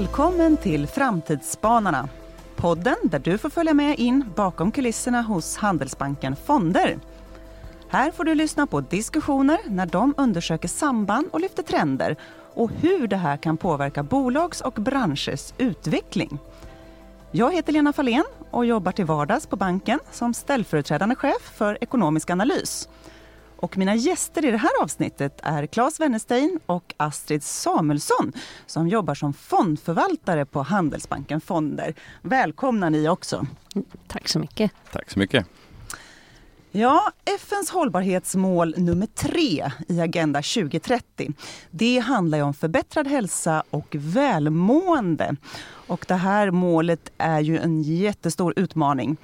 Välkommen till Framtidsspanarna. Podden där du får följa med in bakom kulisserna hos Handelsbanken Fonder. Här får du lyssna på diskussioner när de undersöker samband och lyfter trender och hur det här kan påverka bolags och branschers utveckling. Jag heter Lena Fahlén och jobbar till vardags på banken som ställföreträdande chef för ekonomisk analys. Och mina gäster i det här avsnittet är Claes Wennestein och Astrid Samuelsson som jobbar som fondförvaltare på Handelsbanken Fonder. Välkomna ni också. Tack så mycket. Tack så mycket. Ja, FNs hållbarhetsmål nummer tre i Agenda 2030. Det handlar ju om förbättrad hälsa och välmående. Och det här målet är ju en jättestor utmaning.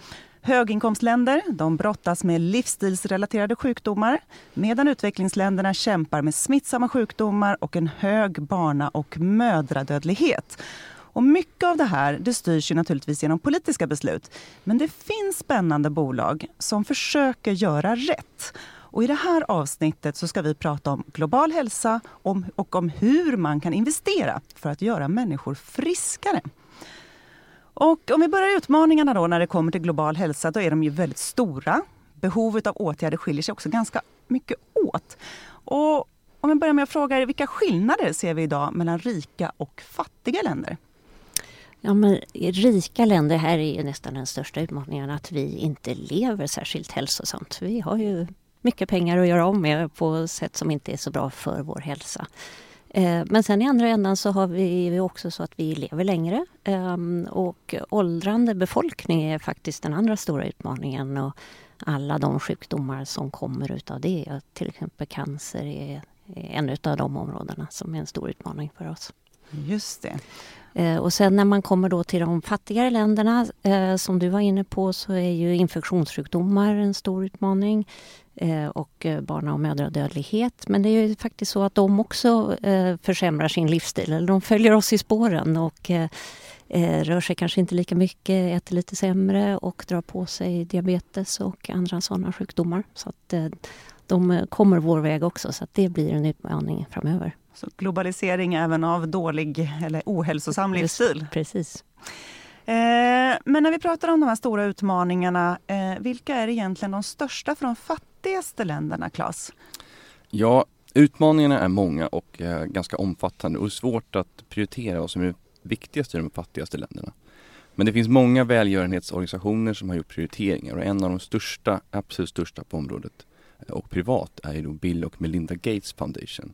Höginkomstländer de brottas med livsstilsrelaterade sjukdomar medan utvecklingsländerna kämpar med smittsamma sjukdomar och en hög barna och mödradödlighet. Och mycket av det här det styrs ju naturligtvis genom politiska beslut. Men det finns spännande bolag som försöker göra rätt. Och I det här avsnittet så ska vi prata om global hälsa och om hur man kan investera för att göra människor friskare. Och om vi börjar utmaningarna då när det kommer till global hälsa, då är de ju väldigt stora. Behovet av åtgärder skiljer sig också ganska mycket åt. Och om vi börjar med att fråga er, vilka skillnader ser vi idag mellan rika och fattiga länder? Ja, men rika länder, här är ju nästan den största utmaningen att vi inte lever särskilt hälsosamt. Vi har ju mycket pengar att göra om med på sätt som inte är så bra för vår hälsa. Eh, men sen i andra ändan så har vi också så att vi lever längre ehm, och åldrande befolkning är faktiskt den andra stora utmaningen och alla de sjukdomar som kommer utav det. Till exempel cancer är en av de områdena som är en stor utmaning för oss. Just det. Eh, och sen när man kommer då till de fattigare länderna, eh, som du var inne på, så är ju infektionssjukdomar en stor utmaning eh, och eh, barna och mödradödlighet. Men det är ju faktiskt så att de också eh, försämrar sin livsstil, eller de följer oss i spåren och rör sig kanske inte lika mycket, äter lite sämre och drar på sig diabetes och andra sådana sjukdomar. Så att de kommer vår väg också, så att det blir en utmaning framöver. Så globalisering även av dålig eller ohälsosam livsstil. Precis. Eh, men när vi pratar om de här stora utmaningarna, eh, vilka är egentligen de största för de fattigaste länderna, Claes? Ja, utmaningarna är många och eh, ganska omfattande och svårt att prioritera vad som är viktigast i de fattigaste länderna. Men det finns många välgörenhetsorganisationer som har gjort prioriteringar och en av de största, absolut största på området och privat är ju Bill och Melinda Gates Foundation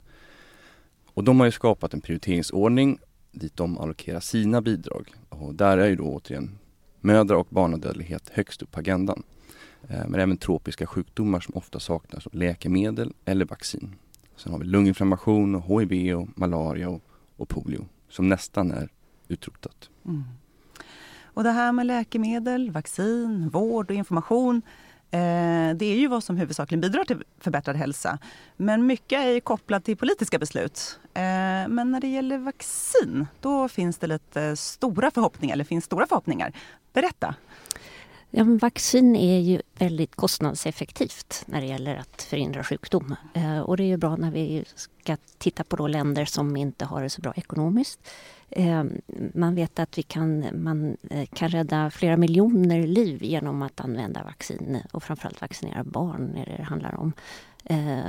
och de har ju skapat en prioriteringsordning dit de allokerar sina bidrag. Och där är ju då återigen mödra och barnadödlighet högst upp på agendan. Eh, men även tropiska sjukdomar som ofta saknas läkemedel eller vaccin. Sen har vi lunginflammation, och HIV, och malaria och, och polio som nästan är utrotat. Mm. Och det här med läkemedel, vaccin, vård och information Eh, det är ju vad som huvudsakligen bidrar till förbättrad hälsa. Men mycket är kopplat till politiska beslut. Eh, men när det gäller vaccin, då finns det lite stora förhoppningar. Eller finns stora förhoppningar. Berätta! Ja, vaccin är ju väldigt kostnadseffektivt när det gäller att förhindra sjukdom. Eh, och det är ju bra när vi ska titta på länder som inte har det så bra ekonomiskt. Eh, man vet att vi kan, man eh, kan rädda flera miljoner liv genom att använda vaccin och framförallt vaccinera barn är det det handlar om.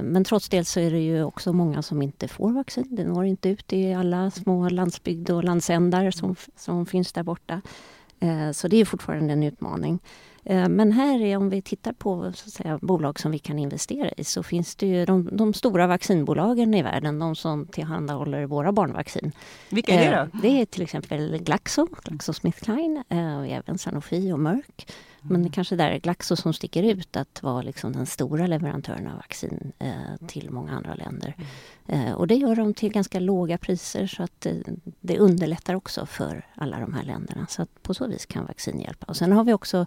Men trots det så är det ju också många som inte får vaccin. Det når inte ut i alla små landsbygd och landsändar som, som finns där borta. Så det är fortfarande en utmaning. Eh, men här, är, om vi tittar på så att säga, bolag som vi kan investera i så finns det ju de, de stora vaccinbolagen i världen, de som tillhandahåller våra barnvaccin. Vilka är det då? Eh, det är till exempel Glaxo, GlaxoSmithKline, eh, även Sanofi och Merck. Men det kanske där är Glaxo som sticker ut att vara liksom den stora leverantören av vaccin eh, till många andra länder. Eh, och det gör de till ganska låga priser så att eh, det underlättar också för alla de här länderna. Så att på så vis kan vaccin hjälpa. Och sen har vi också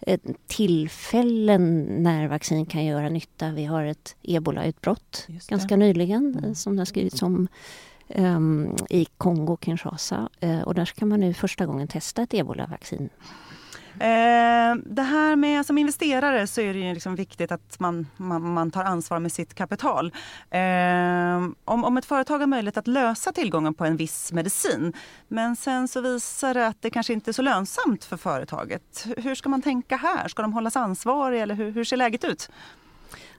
eh, tillfällen när vaccin kan göra nytta. Vi har ett ebola-utbrott ganska nyligen mm. som det har skrivits om um, i Kongo, Kinshasa. Uh, och där ska man nu första gången testa ett ebola-vaccin Eh, Eh, det här med som investerare så är det ju liksom viktigt att man, man, man tar ansvar med sitt kapital. Eh, om, om ett företag har möjlighet att lösa tillgången på en viss medicin men sen så visar det att det kanske inte är så lönsamt för företaget. Hur ska man tänka här? Ska de hållas ansvariga eller hur, hur ser läget ut?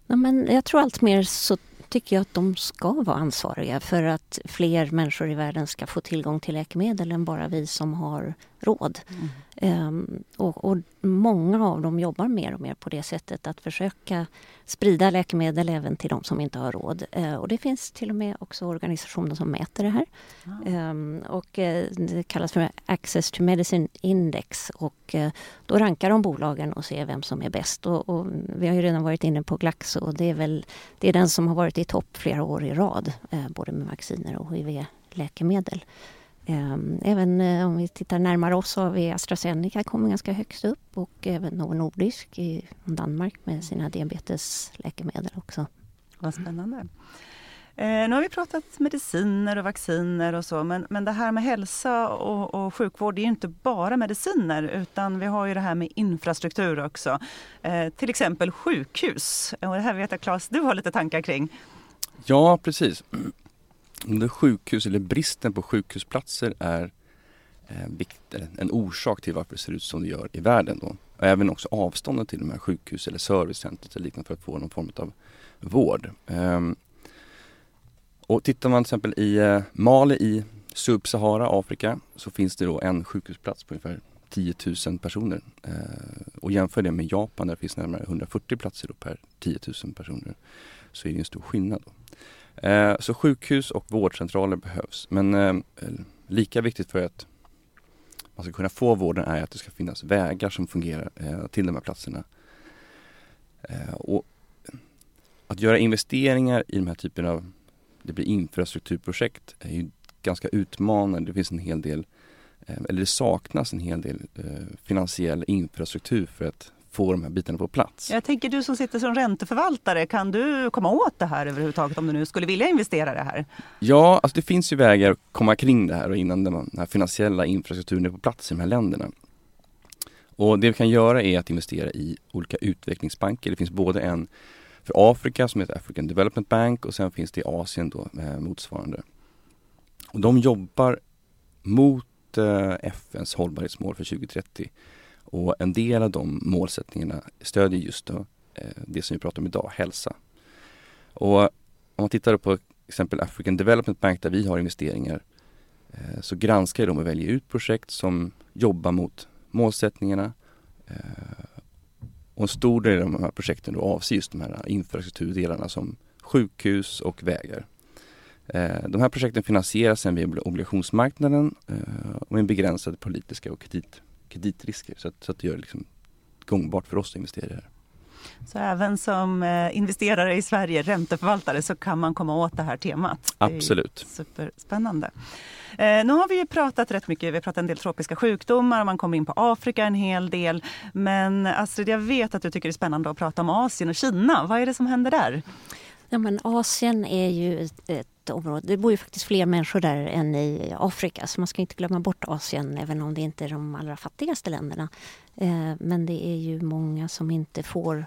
Ja, men jag tror allt mer så tycker jag att de ska vara ansvariga för att fler människor i världen ska få tillgång till läkemedel än bara vi som har råd. Mm. Och, och, många av dem jobbar mer och mer på det sättet att försöka sprida läkemedel även till de som inte har råd. Uh, och det finns till och med också organisationer som mäter det här. Mm. Och uh, det kallas för Access to Medicine Index och uh, då rankar de bolagen och ser vem som är bäst. Och, och, vi har ju redan varit inne på Glaxo och det är väl det är den som har varit i topp flera år i rad, både med vacciner och hiv-läkemedel. Ehm, även eh, om vi tittar närmare oss så har vi AstraZeneca kommer ganska högst upp och även Novo Nordisk i Danmark med sina diabetesläkemedel också. Vad spännande. Eh, nu har vi pratat mediciner och vacciner och så, men, men det här med hälsa och, och sjukvård det är inte bara mediciner utan vi har ju det här med infrastruktur också. Eh, till exempel sjukhus. Och det här vet jag Claes, du har lite tankar kring. Ja, precis det sjukhus eller bristen på sjukhusplatser är eh, en orsak till varför det ser ut som det gör i världen. Då. Och även också avståndet till de här sjukhus eller servicecentret eller liknande för att få någon form av vård. Ehm, och tittar man till exempel i eh, Mali i Sub-Sahara, Afrika, så finns det då en sjukhusplats på ungefär 10 000 personer. Eh, och jämför det med Japan där det finns närmare 140 platser per 10 000 personer så är det en stor skillnad. Då. Eh, så sjukhus och vårdcentraler behövs. Men eh, lika viktigt för att man ska kunna få vården är att det ska finnas vägar som fungerar eh, till de här platserna. Eh, och att göra investeringar i de här typen av, det blir infrastrukturprojekt, är ju ganska utmanande. Det finns en hel del, eh, eller det saknas en hel del eh, finansiell infrastruktur för att få de här bitarna på plats. Jag tänker du som sitter som ränteförvaltare, kan du komma åt det här överhuvudtaget om du nu skulle vilja investera det här? Ja, alltså det finns ju vägar att komma kring det här och innan den här finansiella infrastrukturen är på plats i de här länderna. Och det vi kan göra är att investera i olika utvecklingsbanker. Det finns både en för Afrika som heter African Development Bank och sen finns det i Asien då eh, motsvarande. Och de jobbar mot eh, FNs hållbarhetsmål för 2030 och en del av de målsättningarna stödjer just då, eh, det som vi pratar om idag, hälsa. Och om man tittar på exempel African Development Bank där vi har investeringar eh, så granskar de och väljer ut projekt som jobbar mot målsättningarna. Eh, och en stor del av de här projekten då avser just de här infrastrukturdelarna som sjukhus och vägar. Eh, de här projekten finansieras sen via obligationsmarknaden eh, med begränsade politiska och kredit kreditrisker så att, så att det gör det liksom gångbart för oss att investera i det här. Så även som eh, investerare i Sverige, ränteförvaltare, så kan man komma åt det här temat? Absolut. Superspännande. Eh, nu har vi ju pratat rätt mycket, vi har pratat en del tropiska sjukdomar, man kommer in på Afrika en hel del. Men Astrid, jag vet att du tycker det är spännande att prata om Asien och Kina. Vad är det som händer där? Ja, men Asien är ju ett, ett område, det bor ju faktiskt fler människor där än i Afrika så man ska inte glömma bort Asien även om det inte är de allra fattigaste länderna. Eh, men det är ju många som inte får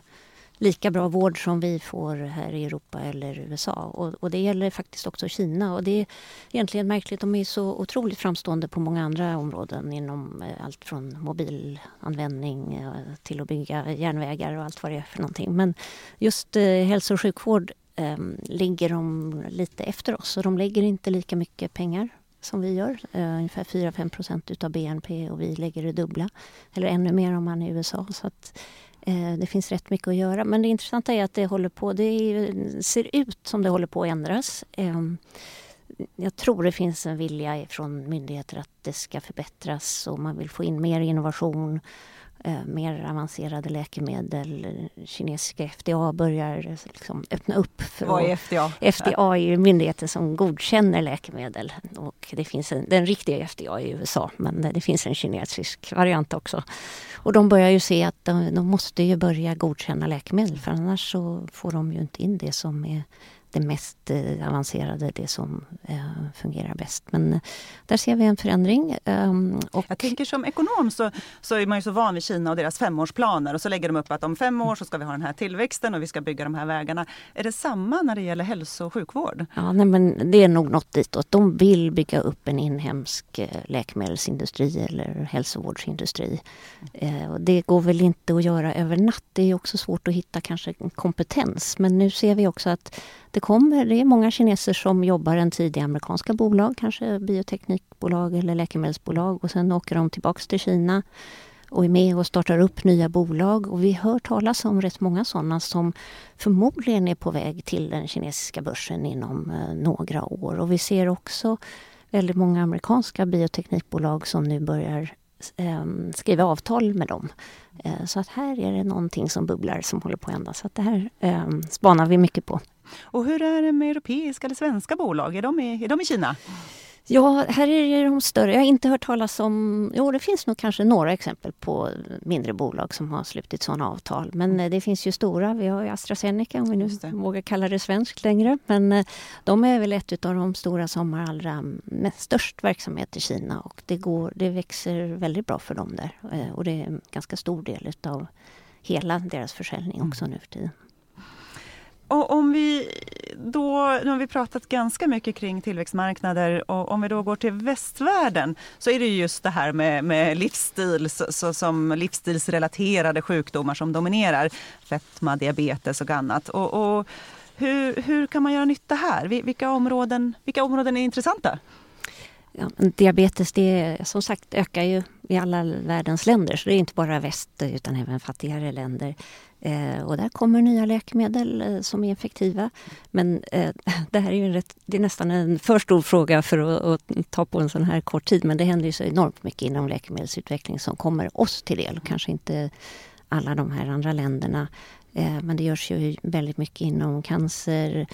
lika bra vård som vi får här i Europa eller USA. Och, och, det gäller faktiskt också Kina. Och det är egentligen märkligt, de är så otroligt framstående på många andra områden inom eh, allt från mobilanvändning eh, till att bygga järnvägar och allt vad det är för någonting. Men just eh, hälso och sjukvård eh, ligger de lite efter oss och de lägger inte lika mycket pengar som vi gör. Eh, ungefär 4-5 procent utav BNP och vi lägger det dubbla. Eller ännu mer om man är i USA. Så att, eh, det finns rätt mycket att göra. Men det intressanta är att det håller på, det är, ser ut som det håller på att ändras. Eh, jag tror det finns en vilja från myndigheter att det ska förbättras och man vill få in mer innovation eh, mer avancerade läkemedel. Kinesiska FDA börjar liksom öppna upp. För Vad är FDA? FDA är ju myndigheter som godkänner läkemedel. Och det finns en, den riktiga FDA i USA men det finns en kinesisk variant också. Och de börjar ju se att de, de måste ju börja godkänna läkemedel för annars så får de ju inte in det som är det mest eh, avancerade, det som eh, fungerar bäst. Men där ser vi en förändring. Ehm, och Jag tänker som ekonom så, så är man ju så van vid Kina och deras femårsplaner och så lägger de upp att om fem år så ska vi ha den här tillväxten och vi ska bygga de här vägarna. Är det samma när det gäller hälso och sjukvård? Ja, nej, men det är nog något ditåt. De vill bygga upp en inhemsk läkemedelsindustri eller hälsovårdsindustri. Och det går väl inte att göra över natt. Det är också svårt att hitta kanske kompetens. Men nu ser vi också att det kommer, det är många kineser som jobbar en tid i amerikanska bolag, kanske bioteknikbolag eller läkemedelsbolag och sen åker de tillbaks till Kina och är med och startar upp nya bolag. Och vi hör talas om rätt många sådana som förmodligen är på väg till den kinesiska börsen inom eh, några år. Och vi ser också väldigt många amerikanska bioteknikbolag som nu börjar Ehm, skriva avtal med dem. Eh, så att här är det någonting som bubblar som håller på att hända. Så att det här eh, spanar vi mycket på. Och hur är det med europeiska eller svenska bolag? Är de i, är de i Kina? Ja, här är de större. Jag har inte hört talas om... Jo, det finns nog kanske några exempel på mindre bolag som har slutit sådana avtal. Men eh, det finns ju stora. Vi har ju AstraZeneca, om vi nu vågar kalla det svenskt längre. Men eh, de är väl ett av de stora som har allra mest, störst verksamhet i Kina. Och det, går, det växer väldigt bra för dem där. Eh, och det är en ganska stor del av hela deras försäljning också nu för tiden. Och om vi då, nu har vi pratat ganska mycket kring tillväxtmarknader och om vi då går till västvärlden så är det just det här med, med livsstil, så, så, som livsstilsrelaterade sjukdomar som dominerar. Fetma, diabetes och annat. Och, och hur, hur kan man göra nytta här? Vilka områden, vilka områden är intressanta? Ja, diabetes det som sagt ökar ju i alla världens länder så det är inte bara väst utan även fattigare länder. Eh, och där kommer nya läkemedel eh, som är effektiva. Men eh, det här är ju rätt, det är nästan en för stor fråga för att, att, ta på en sån här kort tid. Men det händer ju så enormt mycket inom läkemedelsutveckling som kommer oss till del. Kanske inte alla de här andra länderna. Eh, men det görs ju väldigt mycket inom cancer,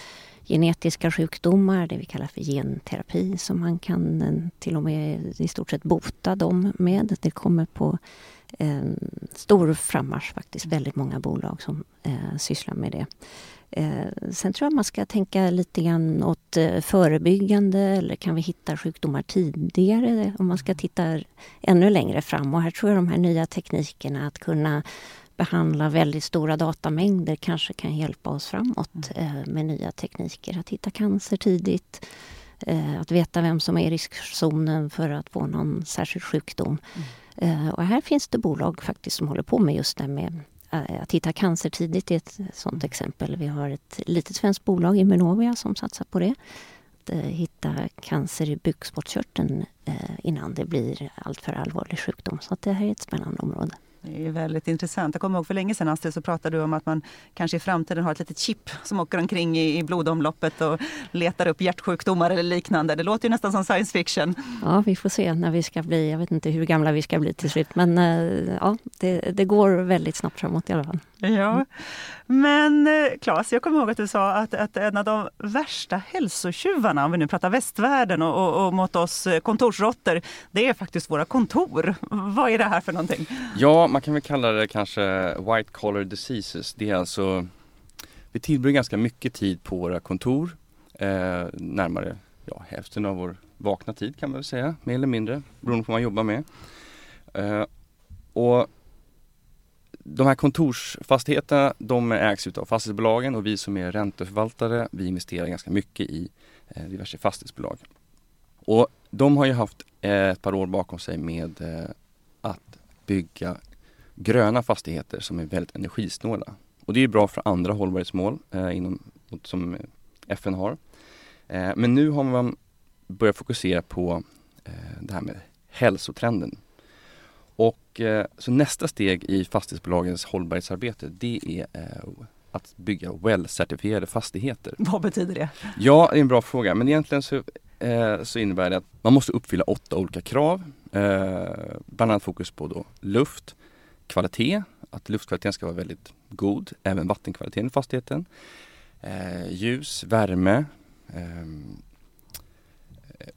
genetiska sjukdomar, det vi kallar för genterapi som man kan eh, till och med i stort sett bota dem med. Det kommer på en stor frammarsch faktiskt, väldigt många bolag som eh, sysslar med det. Eh, sen tror jag man ska tänka lite grann åt eh, förebyggande eller kan vi hitta sjukdomar tidigare om man ska titta ännu längre fram. Och här tror jag de här nya teknikerna att kunna behandla väldigt stora datamängder kanske kan hjälpa oss framåt mm. eh, med nya tekniker. Att hitta cancer tidigt, eh, att veta vem som är i riskzonen för att få någon särskild sjukdom. Mm. Eh, och här finns det bolag faktiskt som håller på med just det med att hitta cancer tidigt är ett mm. exempel. Vi har ett litet svenskt bolag, Immunovia, som satsar på det. Att hitta cancer i bukspottkörteln innan det blir alltför allvarlig sjukdom. Så det här är ett spännande område. Det är väldigt intressant. Jag kommer ihåg för länge sedan Astrid så pratade du om att man kanske i framtiden har ett litet chip som åker omkring i, i blodomloppet och letar upp hjärtsjukdomar eller liknande. Det låter ju nästan som science fiction. Ja, vi får se när vi ska bli. Jag vet inte hur gamla vi ska bli till slut men eh, ja, det, det går väldigt snabbt framåt i alla fall. Ja. Men eh, Claes, jag kommer ihåg att du sa att, att en av de värsta hälsotjuvarna, om vi nu pratar västvärlden och, och, och mot oss eh, kontorsråttor, det är faktiskt våra kontor. Vad är det här för någonting? Ja, man kan väl kalla det kanske white collar diseases. Det är alltså, vi tillbringar ganska mycket tid på våra kontor, eh, närmare ja, hälften av vår vakna tid kan man väl säga, mer eller mindre, beroende på vad man jobbar med. Eh, och de här kontorsfastigheterna de ägs av fastighetsbolagen och vi som är ränteförvaltare vi investerar ganska mycket i eh, diverse fastighetsbolag. Och de har ju haft eh, ett par år bakom sig med eh, att bygga gröna fastigheter som är väldigt energisnåla. Och det är bra för andra hållbarhetsmål eh, inom, som FN har. Eh, men nu har man börjat fokusera på eh, det här med hälsotrenden. Och eh, så nästa steg i fastighetsbolagens hållbarhetsarbete det är eh, att bygga well-certifierade fastigheter. Vad betyder det? Ja, det är en bra fråga. Men egentligen så, eh, så innebär det att man måste uppfylla åtta olika krav. Eh, bland annat fokus på då luft, kvalitet, att luftkvaliteten ska vara väldigt god, även vattenkvaliteten i fastigheten. Eh, ljus, värme. Ehm,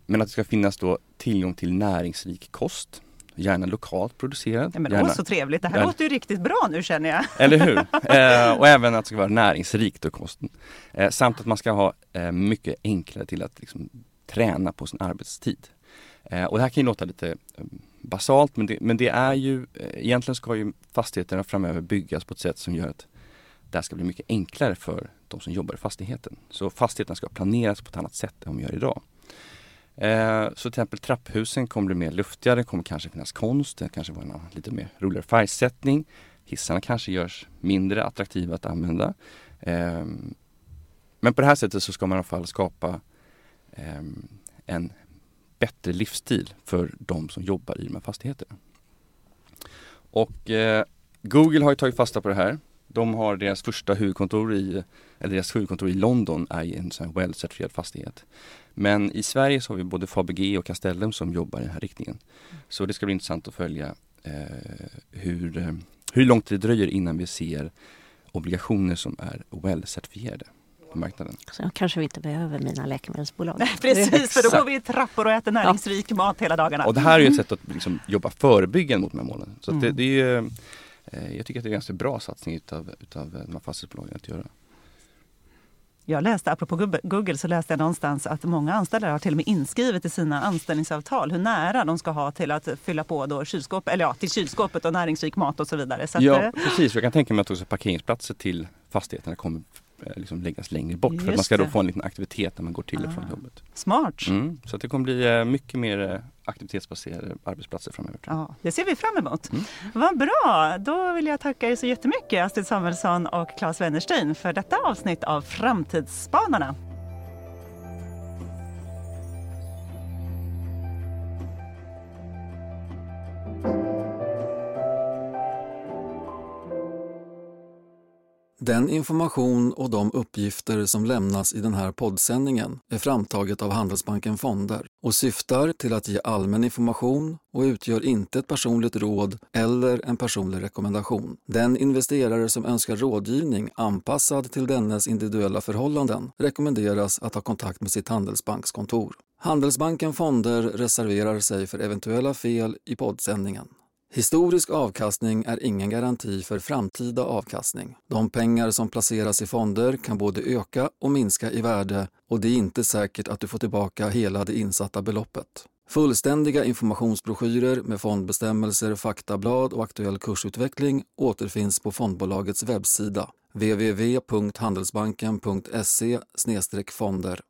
men att det ska finnas då tillgång till näringsrik kost gärna lokalt producerad. Ja, men gärna, åh, så trevligt, det här Ja. låter ju riktigt bra nu känner jag. Eller hur? Eh, och även att det ska vara näringsrikt och kosten. Eh, samt att man ska ha eh, mycket enklare till att liksom, träna på sin arbetstid. Eh, och det här kan ju låta lite eh, basalt men det, men det är ju, eh, egentligen ska ju fastigheterna framöver byggas på ett sätt som gör att det här ska bli mycket enklare för de som jobbar i fastigheten. Så fastigheterna ska planeras på ett annat sätt än de gör idag. Så till exempel trapphusen kommer bli mer luftiga, det kommer kanske finnas konst, det kanske vara en lite mer roligare färgsättning. Hissarna kanske görs mindre attraktiva att använda. Ehm, men på det här sättet så ska man i alla fall skapa ehm, en bättre livsstil för de som jobbar i de här fastigheterna. Och eh, Google har ju tagit fasta på det här. De har deras första huvudkontor i, eller deras huvudkontor i London är i en sån här well-certifierad fastighet. Men i Sverige så har vi både Fabege och Castellum som jobbar i den här riktningen. Så det ska bli intressant att följa eh, hur, hur långt det dröjer innan vi ser obligationer som är well-certifierade på marknaden. Så kanske vi inte behöver mina läkemedelsbolag. Nej, precis, för då går vi i trappor och äter näringsrik mat hela dagarna. Och det här är ju ett sätt att liksom jobba förebyggande mot de här målen. Så att det, Mm. det är ju, eh, jag tycker att det är en ganska bra satsning utav, utav de här fastighetsbolagen att göra. Jag läste, apropå Google, så läste jag någonstans att många anställda har till och med inskrivet i sina anställningsavtal hur nära de ska ha till att fylla på då kylskåp, eller ja, till kylskåpet och näringsrik mat och så vidare. Så att, Ja eh, precis, jag kan tänka mig att också parkeringsplatser till fastigheterna kommer liksom läggas längre bort för att man Just ska då det. få en liten aktivitet när man går till och från Ah. jobbet. smart. Mm, så det kommer bli eh, mycket mer eh, aktivitetsbaserade arbetsplatser framöver. Ja, det ser vi fram emot. Mm. Vad bra! Då vill jag tacka er så jättemycket, Astrid Samuelsson och Claes Wennerstein, för detta avsnitt av Framtidsspanarna. Den information och de uppgifter som lämnas i den här poddsändningen är framtaget av Handelsbanken Fonder och syftar till att ge allmän information och utgör inte ett personligt råd eller en personlig rekommendation. Den investerare som önskar rådgivning anpassad till dennes individuella förhållanden rekommenderas att ha kontakt med sitt Handelsbankskontor. Handelsbanken Fonder reserverar sig för eventuella fel i poddsändningen. Historisk avkastning är ingen garanti för framtida avkastning. De pengar som placeras i fonder kan både öka och minska i värde och det är inte säkert att du får tillbaka hela det insatta beloppet. Fullständiga informationsbroschyrer med fondbestämmelser, faktablad och aktuell kursutveckling återfinns på fondbolagets webbsida www.handelsbanken.se fonder.